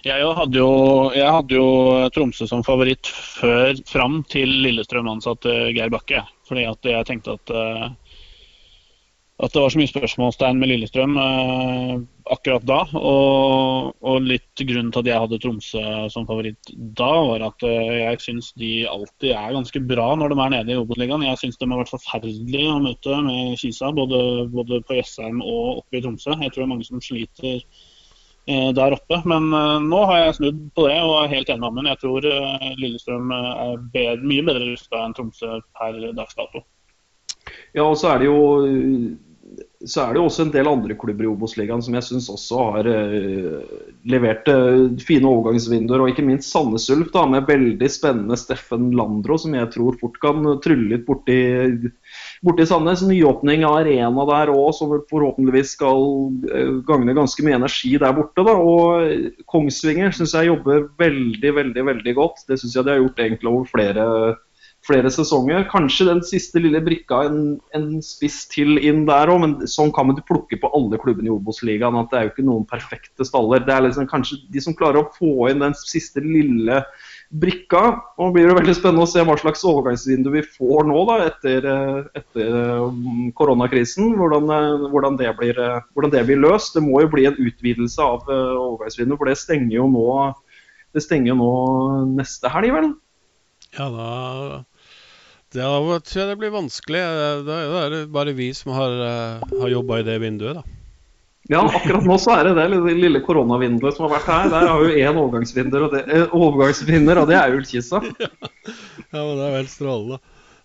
Jeg hadde jo, jeg hadde jo Tromsø som favoritt før, fram til Lillestrøm ansatte Geir Bakke. Fordi at jeg tenkte at, eh, at det var så mye spørsmålstegn med Lillestrøm eh, akkurat da. Og, og litt grunnen til at jeg hadde Tromsø som favoritt da, var at eh, jeg syns de alltid er ganske bra når de er nede i Obos-ligaen. Jeg syns de har vært forferdelige å møte med Kisa, både, både på Jessheim og oppe i Tromsø. Jeg tror det er mange som sliter der oppe. Men eh, nå har jeg snudd på det og er helt enig med Amund. Jeg tror eh, Lillestrøm eh, er bedre, mye bedre rusta enn Tromsø per dags dato. Ja, og så er det jo så er det jo også en del andre klubber i Obos-ligaen som jeg syns også har eh, levert eh, fine overgangsvinduer. Og ikke minst Sandnes Ulf da, med veldig spennende Steffen Landro, som jeg tror fort kan trylle litt borti, borti Sandnes. Nyåpning av arena der òg, som forhåpentligvis skal eh, gagne ganske mye energi der borte. Da. Og Kongsvinger syns jeg jobber veldig, veldig, veldig godt. Det syns jeg de har gjort egentlig over flere flere sesonger. Kanskje den siste lille brikka en, en spiss til inn der òg, men sånn kan man ikke plukke på alle klubbene i Obos-ligaen. at Det er jo ikke noen perfekte staller. Det er liksom kanskje de som klarer å få inn den siste lille brikka. og blir det veldig spennende å se hva slags overgangsvindu vi får nå da, etter, eh, etter eh, koronakrisen. Hvordan, eh, hvordan, det blir, hvordan det blir løst. Det må jo bli en utvidelse av overgangsvinduet, for det stenger jo nå, stenger nå neste helg, vel? Ja, da Da tror jeg det blir vanskelig. Eh, Da er det bare vi som har, har jobba i det vinduet, da. Ja, akkurat nå så er det det det lille koronavinduet som har vært her. Der har jo én overgangsvinner, og det, eh, overgangsvinner, og det er Ullkissa. Ja, men det er jo helt strålende.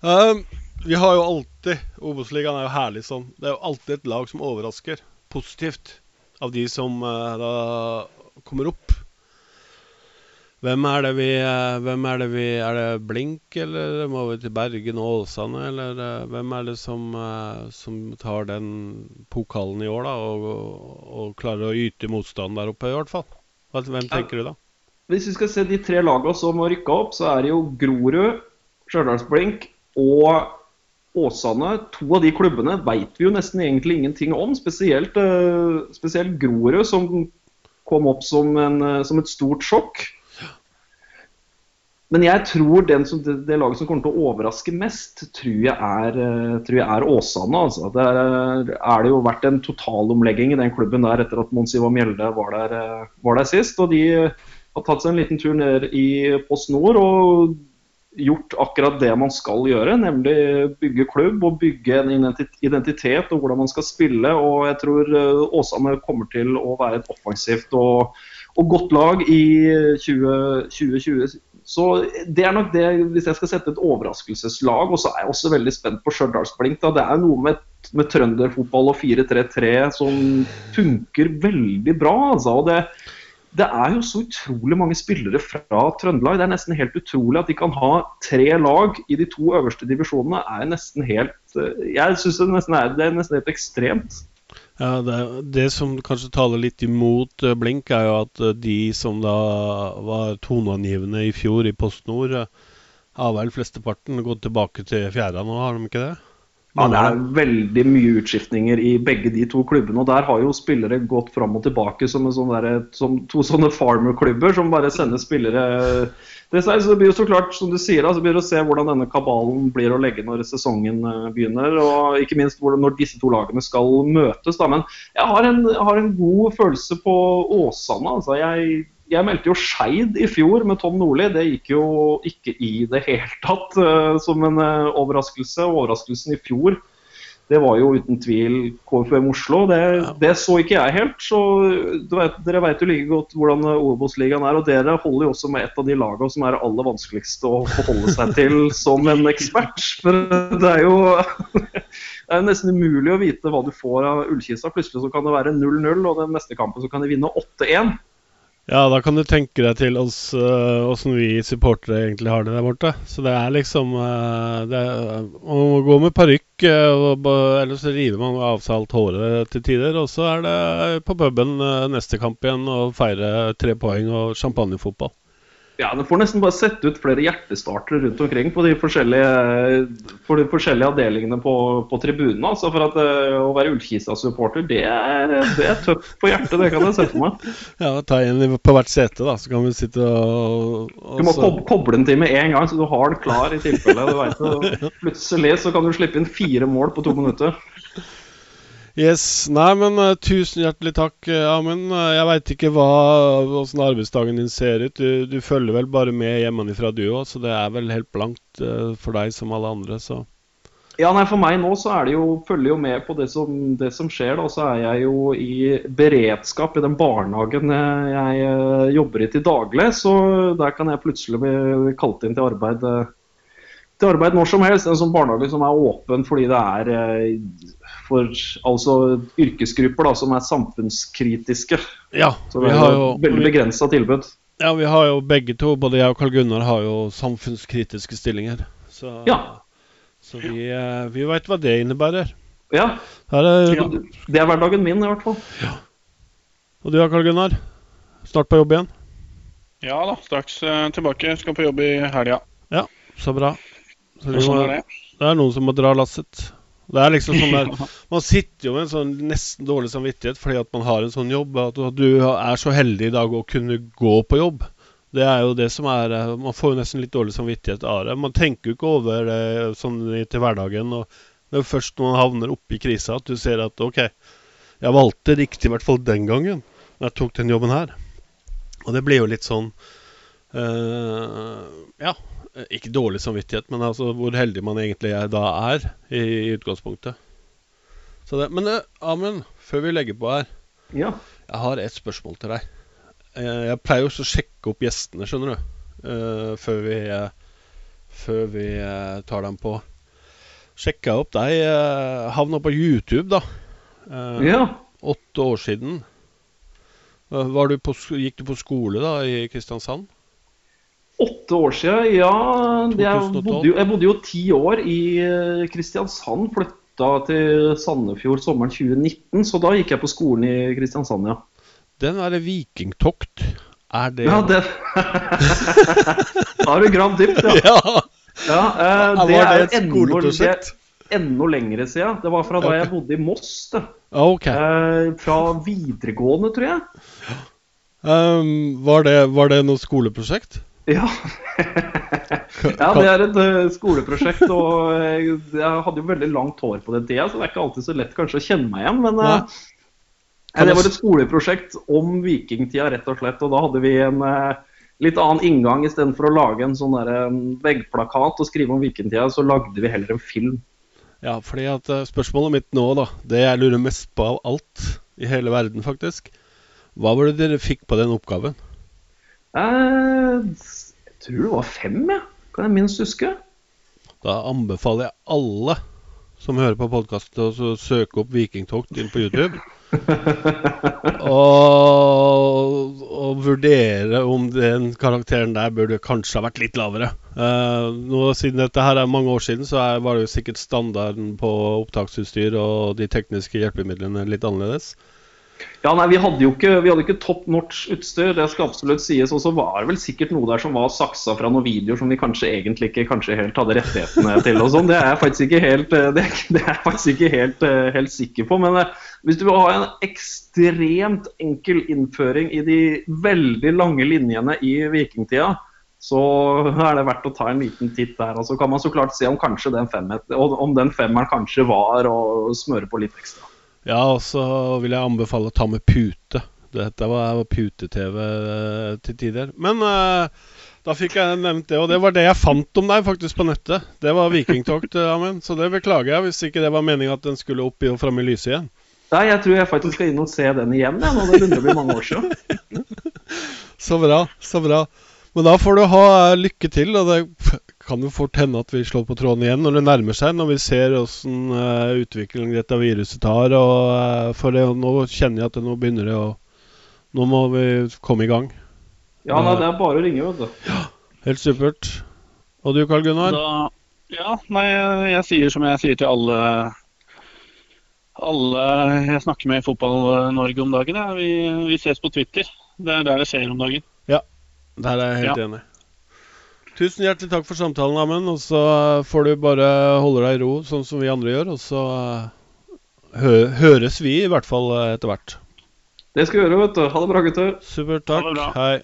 Um, vi har jo alltid Obos-ligaen er jo herlig sånn. Det er jo alltid et lag som overrasker positivt av de som uh, da kommer opp. Hvem er det vi eh, Hvem er det vi Er det Blink, eller må vi til Bergen og Åsane, eller eh, hvem er det som, eh, som tar den pokalen i år, da, og, og, klarer å yte motstand der oppe, i hvert fall? Hvem tenker du da? Hvis vi skal se de tre lagene som har rykka opp, så er det jo Grorud, Stjørdalsblink og Åsane. To av de klubbene veit vi jo nesten egentlig ingenting om. Spesielt, spesielt Grorud, som kom opp som, en, som et stort sjokk. Men jeg tror som, det, det laget som kommer til å overraske mest, tror jeg er, eh, tror jeg er Åsane. Altså. Det er, er det jo vært en totalomlegging i den klubben der etter at Mons Ivar Mjelde var der, eh, var der sist. Og de har tatt seg en liten tur ned i Post Nord og gjort akkurat det man skal gjøre, nemlig bygge klubb og bygge en identitet og hvordan man skal spille. Og jeg tror eh, Åsane kommer til å være et offensivt og, og godt lag i 20, 2020. Så det er nok det, hvis jeg skal sette et overraskelseslag. Og så er jeg også veldig spent på Stjørdalsblink. Det er noe med, med trønderfotball og 4-3-3 som funker veldig bra. altså. Og det, det er jo så utrolig mange spillere fra Trøndelag. Det er nesten helt utrolig at de kan ha tre lag i de to øverste divisjonene. er helt eh, Jeg syns det, det er nesten helt ekstremt. Ja, det, det som kanskje taler litt imot eh, Blink, er jo at eh, de som da var toneangivende i fjor i Post Nord, eh, har vel flesteparten gått tilbake til fjæra nå, har de ikke det? Ja, Det er veldig mye utskiftninger i begge de to klubbene. og Der har jo spillere gått fram og tilbake som, en sånn derre- som to sånne farmer-klubber som bare sender spillere det, så det blir jo så klart, som du sier, så blir det å se hvordan denne kabalen blir å legge når sesongen eh, begynner. Og ikke minst når disse to lagene skal møtes. Da. Men jeg har en, jeg har en god følelse på Åsane. Altså, jeg, jeg meldte jo Skeid i fjor med Tom Nordli. Det gikk jo ikke i det hele tatt eh, som en eh, overraskelse. Overraskelsen i fjor det var jo uten tvil KFUM Oslo. Det, det så ikke jeg helt. så du vet, Dere vet jo like godt hvordan Obos-ligaen er. Og dere holder jo også med et av de lagene som er aller vanskeligste å forholde seg til som en ekspert. For det er jo det er nesten umulig å vite hva du får av Ullkisa. Plutselig så kan det være 0-0, og den neste kampen så kan de vinne 8-1. Ja, da kan du tenke deg til oss åssen vi supportere egentlig har det der borte. Så det er liksom eh, det er, Man må gå med parykk, eh, så river man av seg alt håret til tider. Og så er det på puben eh, neste kamp igjen og feire tre poeng og champagnefotball. Ja, Du får nesten bare sette ut flere hjertestartere rundt omkring på de forskjellige, for de forskjellige avdelingene på, på tribunene. Altså, for at eh, Å være Ullkisa-supporter, det, det er tøft på hjertet, det kan jeg se for meg. Ja, ta en på hvert sete, da, så kan vi sitte og, og Du må så- kob koble den til med en gang, så du har den klar i tilfelle. Du vet, plutselig så kan du slippe inn fire mål på to minutter. Yes, Nei, men uh, tusen hjertelig takk, uh, Amund. Uh, jeg veit ikke hva, åssen arbeidsdagen din ser ut. Du, du følger vel bare med hjemmefra du òg, så det er vel helt blankt for deg som alle andre, så Ja, nei, For meg nå så er det jo, følger jo med på det som, det som skjer. da, Så er jeg jo i beredskap i den barnehagen eh, jeg jobber i til daglig. Så der kan jeg plutselig bli kalt inn til arbeid, eh, til arbeid når som helst. En sånn barnehage som er åpen fordi det er eh, for altså yrkesgrupper da, som er samfunnskritiske. Ja, Så vi det er har jo veldig begrensa tilbud. ja, vi har jo begge to, både jeg og Karl Gunnar, har jo samfunnskritiske stillinger. Så, Ja. så vi, uh, vi veit hva det innebærer. Ja, Her er, ja, det er hverdagen min i hvert fall. Ja. Og du da, Karl Gunnar? Snart på jobb igjen? Ja da, straks eh, tilbake. Skal på jobb i helga. Ja, Så bra. Så må, er det. det er noen som må dra lasset. Det er liksom sånn der Man sitter jo med en sånn nesten dårlig samvittighet fordi at man har en sånn jobb. At du- er så heldig i dag å kunne gå på jobb. Det er jo det som er eh, Man får jo nesten litt dårlig samvittighet av det. Man tenker jo ikke over det sånn til hverdagen. Og det er jo først når man havner oppi krisa at du ser at OK, jeg valgte riktig i hvert fall den gangen når jeg tok den jobben her. Og det blir jo litt sånn uh, Ja. Eh, Ikke dårlig samvittighet, men altså hvor heldig man egentlig er, da er i, i utgangspunktet. Så det, men eh, Amund, før vi legger på her, Ja. jeg har et spørsmål til deg. Eh, Jeg pleier jo også å sjekke opp gjestene, skjønner du, Uh, før vi, uh, før vi uh, tar dem på. Sjekka opp deg. Uh, Havna på YouTube, da. Ja. Åtte år siden. Var du på, gikk du på skole da i Kristiansand? Åtte år siden, ja. Jeg bodde jo, jeg bodde jo ti år i eh, Kristiansand. Flytta til Sandefjord sommeren 2019, så da gikk jeg på skolen i Kristiansand, ja. Den derre Vikingtokt, er det Ja, det Da har du gravd dypt, ja. Ja! ja eh, det det er et det skoleprosjekt? er enda lengre siden. Det var fra da jeg bodde i Moss. Det. Ja, OK. Eh, fra videregående, tror jeg. Um, var, det, var det noe skoleprosjekt? Ja. ja, det er et eh, skoleprosjekt, og jeg, jeg hadde jo veldig langt hår på den tida, så det er ikke alltid så lett kanskje å kjenne meg igjen. Men eh, eh, det var et skoleprosjekt om vikingtida, rett og slett. Og da hadde vi en eh, litt annen inngang. Istedenfor å lage en sånn der, eh, veggplakat og skrive om vikingtida, så lagde vi heller en film. Ja, fordi at eh, spørsmålet mitt nå, da, det jeg lurer mest på av alt i hele verden, faktisk Hva var det dere fikk på den oppgaven? Eh, jeg tror det var fem, jeg. Kan jeg minst huske. Da anbefaler jeg alle som hører på podkast, å søke opp Vikingtokt inn på YouTube. og, og vurdere om den karakteren der burde kanskje ha vært litt lavere. Uh, nå Siden dette her er mange år siden, så er, var det jo sikkert standarden på opptaksutstyr og de tekniske hjelpemidlene litt annerledes. Ja, nei, Vi hadde jo ikke, hadde ikke top notch utstyr, det skal absolutt sies. Og så var det vel sikkert noe der som var saksa fra noen videoer som vi kanskje egentlig ikke kanskje helt hadde rettighetene til. og sånn. Det er jeg faktisk ikke helt, eh, det, er- det er faktisk ikke helt, eh, helt sikker på. Men eh, hvis du vil ha en ekstremt enkel innføring i de veldig lange linjene i vikingtida, så er det verdt å ta en liten titt der. Og så kan man så klart se om den femmet, om den femmeren kanskje var å smøre på litt ekstra. Ja, og så vil jeg anbefale å ta med pute. Dette var, pute-TV eh, til tider. Men uh, da fikk jeg nevnt det, og det var det jeg fant om deg faktisk på nettet. Det var Vikingtokt, eh, Amund. Så det beklager jeg hvis ikke det var meninga at den skulle opp i og fram i lyset igjen. Nei, jeg tror jeg faktisk skal inn og se den igjen. jeg, nå det begynner å bli mange år siden. Så bra, så bra. Men da får du ha lykke til. Og det kan jo fort hende at vi slår på tråden igjen når det nærmer seg. Når vi ser åssen uh, utvikling dette viruset tar. Og, uh, for det, nå kjenner jeg at det nå begynner det å Nå må vi komme i gang. Ja, nei, det er bare å ringe, vet du. Helt supert. Og du, Karl Gunnar? Da, ja, nei, jeg sier som jeg sier til alle alle jeg snakker med i Fotball-Norge om dagen. Ja. Vi, vi ses på Twitter. Det er der det skjer om dagen. Ja, Der er jeg helt Ja. enig. Tusen hjertelig takk for samtalen, Amund. Og så eh, får du bare holde deg i ro, sånn som vi andre gjør. Og så eh, hø høres vi i hvert fall eh, etter hvert. Det skal vi gjøre, vet du. Ha det bra, gutter. Supert. Ha Takk. det bra. Hei.